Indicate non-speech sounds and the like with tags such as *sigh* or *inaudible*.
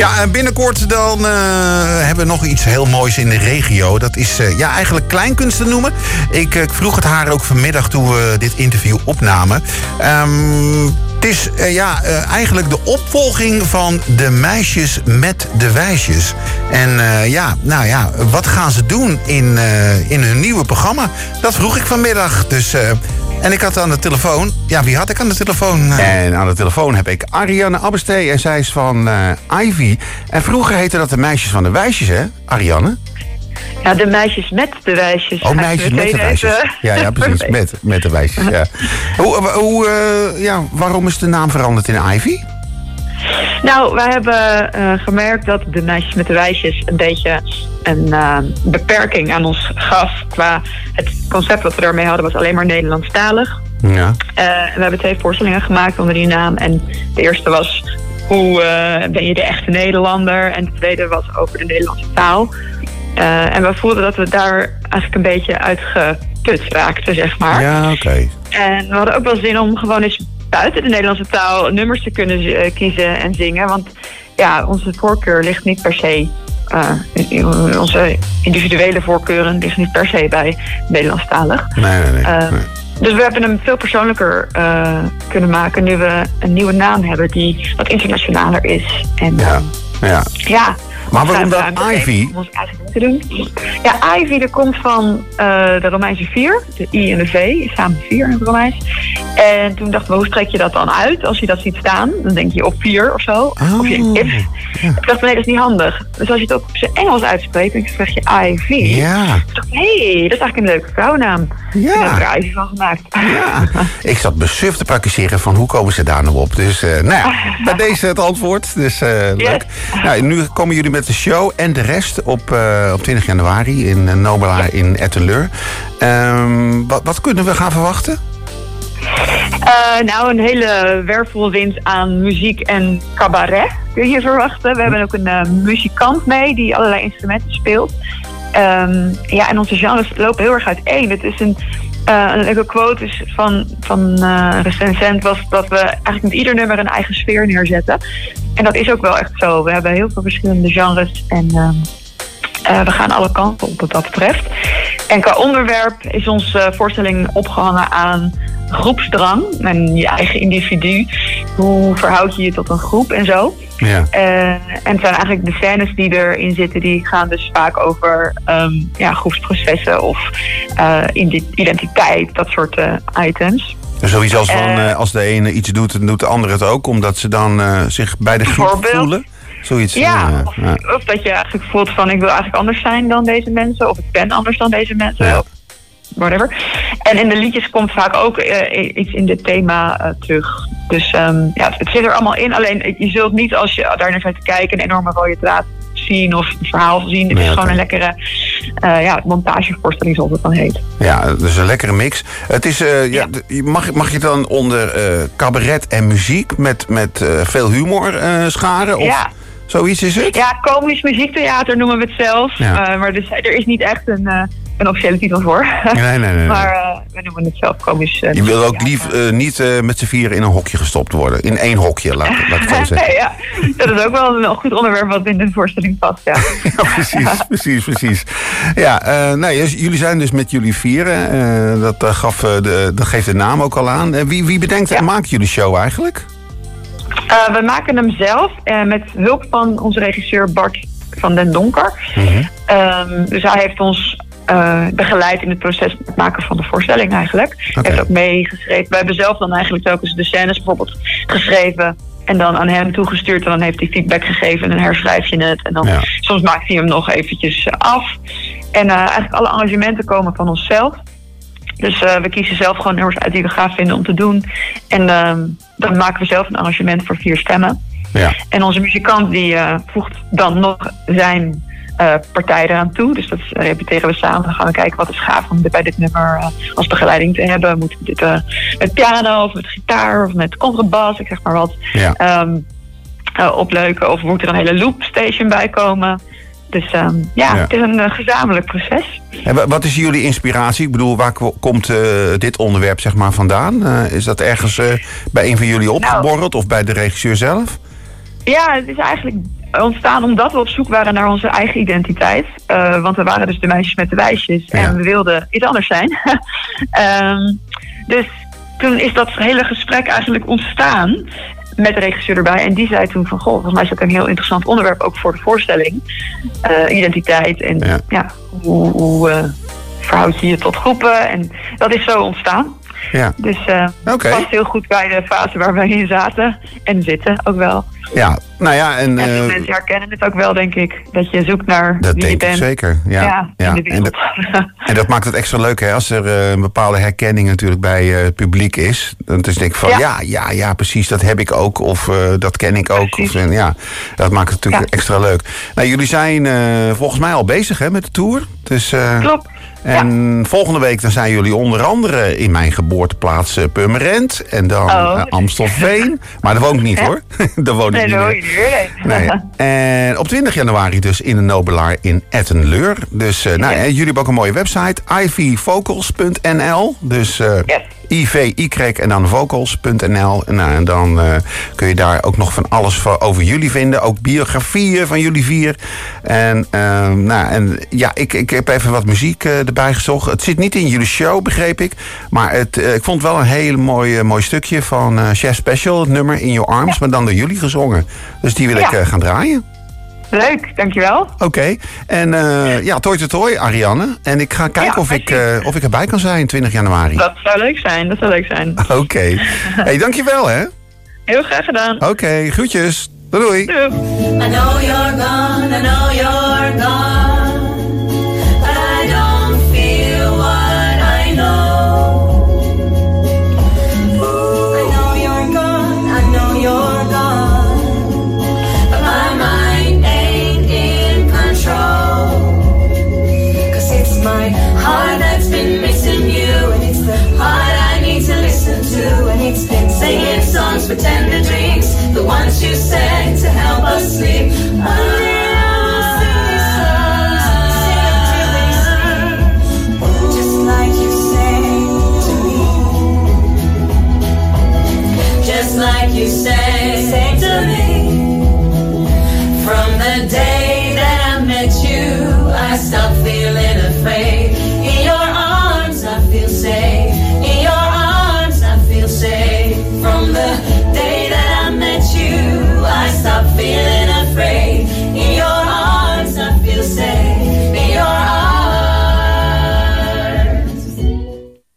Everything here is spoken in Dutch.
Ja, binnenkort dan uh, hebben we nog iets heel moois in de regio. Dat is uh, ja, eigenlijk kleinkunst te noemen. Ik, ik, vroeg het haar ook vanmiddag toen we dit interview opnamen. Um, het is ja, eigenlijk de opvolging van de meisjes met de wijsjes. En ja, nou ja, wat gaan ze doen in, in hun nieuwe programma? Dat vroeg ik vanmiddag. Dus en ik had aan de telefoon... Ja, wie had ik aan de telefoon? En aan de telefoon heb ik Ariane Abbestee. En zij is van uh, Ivy. En vroeger heette dat de meisjes van de wijsjes, hè, Ariane? Ja, de meisjes met de wijsjes. Oh, meisjes met de wijsjes. Even... Ja, ja, precies. *laughs* Met, met de wijsjes, ja. hoe, hoe, uh, ja, waarom is de naam veranderd in Ivy? Nou, wij hebben uh, gemerkt dat de meisjes met de wijsjes een beetje een uh, beperking aan ons gaf. Qua het concept wat we daarmee hadden was alleen maar Nederlandstalig. Ja. Uh, we hebben twee voorstellingen gemaakt onder die naam. En de eerste was hoe ben je de echte Nederlander? En de tweede was over de Nederlandse taal. en we voelden dat we daar eigenlijk een beetje uitgeput raakten, zeg maar. Ja, oké. En we hadden ook wel zin om gewoon eens buiten de Nederlandse taal nummers te kunnen uh, kiezen en zingen. Want ja, onze voorkeur ligt niet per se. Uh, onze individuele voorkeuren liggen niet per se bij Nederlandstalig. Nee, nee, nee. Uh, nee. Dus we hebben hem veel persoonlijker kunnen maken nu we een nieuwe naam hebben die wat internationaler is. En, ja. ja. ja maar waarom dan Ivy? Te doen. Ja, Ivy dat komt van uh, de Romeinse vier. De I en de V, samen vier in het Romeins. En toen dachten we, hoe spreek je dat dan uit? Als je dat ziet staan, dan denk je op vier of zo. Oh, of je if. Ja. Ik dacht, nee, dat is niet handig. Dus als je het ook op zijn Engels uitspreekt, dan zeg je Ivy. Ja. Ik dacht, hé, hey, dat is eigenlijk een leuke vrouwnaam. Ja. Ik heb er van gemaakt. Ja. Ik zat besuf te praktiseren van hoe komen ze daar nou op. Dus uh, nou ja, bij *laughs* deze het antwoord. Dus uh, leuk. Yes. Nou, nu komen jullie met de show en de rest op, uh, op 20 januari in Nobela ja. in Etteleur. Um, wat, wat kunnen we gaan verwachten? Uh, nou, een hele wervelwind aan muziek en cabaret kun je verwachten. We hebben ook een uh, muzikant mee die allerlei instrumenten speelt. Um, ja, en onze genres lopen heel erg uiteen. Het is een, uh, een leuke quote is van, van uh, recensent was dat we eigenlijk met ieder nummer een eigen sfeer neerzetten. En dat is ook wel echt zo. We hebben heel veel verschillende genres en uh, we gaan alle kanten op wat dat betreft. En qua onderwerp is onze voorstelling opgehangen aan groepsdrang en je eigen individu. Hoe verhoud je je tot een groep en zo. Ja. Uh, en het zijn eigenlijk de scènes die erin zitten, die gaan dus vaak over um, ja, groepsprocessen of uh, identiteit, dat soort uh, items. Zoiets als van als de ene iets doet, dan doet de andere het ook, omdat ze dan zich bij de groep voelen. Zoiets. Ja, of, ja, of, dat je eigenlijk voelt van ik wil eigenlijk anders zijn dan deze mensen, of ik ben anders dan deze mensen. Ja. Whatever. En in de liedjes komt vaak ook iets in dit thema terug. Dus um, ja, het zit er allemaal in. Alleen je zult niet als je daar naar te kijken een enorme rode draad zien of een verhaal zien. Het is gewoon een lekkere uh, ja, montagevoorstelling zoals het dan heet. Ja, dus een lekkere mix. Het is, uh, ja. ja. mag, mag je dan onder uh, cabaret en muziek met, met veel humor scharen? Of ja. zoiets is het? Ja, komisch muziektheater noemen we het zelf. Ja. maar dus, er is niet echt een een officiële titel voor. Nee, nee, nee. nee. maar uh, we noemen het zelf komisch. Uh, je wil ook lief uh, niet met z'n vieren in een hokje gestopt worden. In één hokje, laat, laat ik zo *laughs* zeggen. ja. Dat is ook wel een goed onderwerp wat in de voorstelling past, ja. *laughs* ja precies, *laughs* precies, precies. Ja, nee, jullie zijn dus met jullie vieren. dat, gaf, de, dat geeft de naam ook al aan. wie, wie bedenkt ja. en maakt jullie show eigenlijk? we maken hem zelf met hulp van onze regisseur Bart van den Donker. Mm -hmm. um, dus hij heeft ons uh, begeleid in het proces het maken van de voorstelling eigenlijk. Okay. Heeft ook meegeschreven. We hebben zelf dan eigenlijk telkens de scènes bijvoorbeeld geschreven en dan aan hem toegestuurd. En dan heeft hij feedback gegeven en dan herschrijf je het. En dan ja. soms maakt hij hem nog eventjes af. En uh, eigenlijk alle arrangementen komen van onszelf. Dus uh, we kiezen zelf gewoon nummers uit die we gaaf vinden om te doen. En uh, dan maken we zelf een arrangement voor vier stemmen. Ja. En onze muzikant die voegt dan nog zijn uh, partij eraan toe. Dus dat repeteren we samen. Dan gaan we kijken wat is gaaf om bij dit nummer uh, als begeleiding te hebben. Moeten we dit uh, met piano of met gitaar of met contrabas, ik zeg maar wat, ja. um, opleuken. Of moet er een hele loopstation bij komen. Dus um, ja, ja, het is een gezamenlijk proces. En wat is jullie inspiratie? Ik bedoel, waar komt dit onderwerp zeg maar vandaan? is dat ergens bij een van jullie opgeborreld nou, of bij de regisseur zelf? Ja, het is eigenlijk ontstaan omdat we op zoek waren naar onze eigen identiteit. Uh, want we waren dus de meisjes met de wijsjes. Ja. En we wilden iets anders zijn. *laughs* Ehm, dus toen is dat hele gesprek eigenlijk ontstaan. Met de regisseur erbij. En die zei toen van... Goh, volgens mij is dat een heel interessant onderwerp ook voor de voorstelling. Eh, identiteit en Ja. ja. hoe, hoe eh, verhoud je je tot groepen. En dat is zo ontstaan. Ja. Dus eh Oké. past heel goed bij de fase waar wij in zaten. En zitten ook wel. Ja, nou ja, en... Veel eh, mensen herkennen het ook wel, denk ik. Dat je zoekt naar dat wie je denk ik bent. zeker. Ja, Ja, ja. En, dat, *laughs* en dat maakt het extra leuk, hè, als er eh, een bepaalde herkenning natuurlijk bij eh, het publiek is. Dan is denk ik van, ja. Ja. ja, ja, precies, dat heb ik ook. Of dat ken ik ook. Of, en ja, dat maakt het natuurlijk Ja. extra leuk. Nou, jullie zijn volgens mij al bezig hè, met de tour. Dus, Klopt. En volgende week dan zijn jullie onder andere in mijn geboorteplaats eh, Purmerend. En dan Oh. eh, Amstelveen. Maar daar woon ik niet hoor. *laughs* daar woon ik Nee, niet je. Nee. En op 20 januari dus in de Nobelaar in Ettenleur. Dus eh, nou, en jullie hebben ook een mooie website. ivyvocals.nl Dus Yes. IVY en dan vocals.nl. Nou, en dan eh, kun je daar ook nog van alles over jullie vinden. Ook biografieën van jullie vier. En, ehm, nou, en ja, ik, ik heb even wat muziek eh, erbij gezocht. Het zit niet in jullie show, begreep ik. Maar het, eh, ik vond wel een heel mooi, mooi stukje van Chef Special. Het nummer In Your Arms, maar dan door jullie gezongen. Dus die wil ik Ja. gaan draaien. Leuk, dankjewel. Oké. En eh, ja, toi toi toi, Ariane. En ik ga kijken Ja, of, ik, eh, of ik erbij kan zijn 20 januari. Dat zou leuk zijn, dat zou leuk zijn. *laughs* Oké. hey, dankjewel hè. Heel graag gedaan. Oké, groetjes. Doei doei. Doei. I know you're gone, I know you're gone. Songs for dreams. The ones you sang to help us sleep.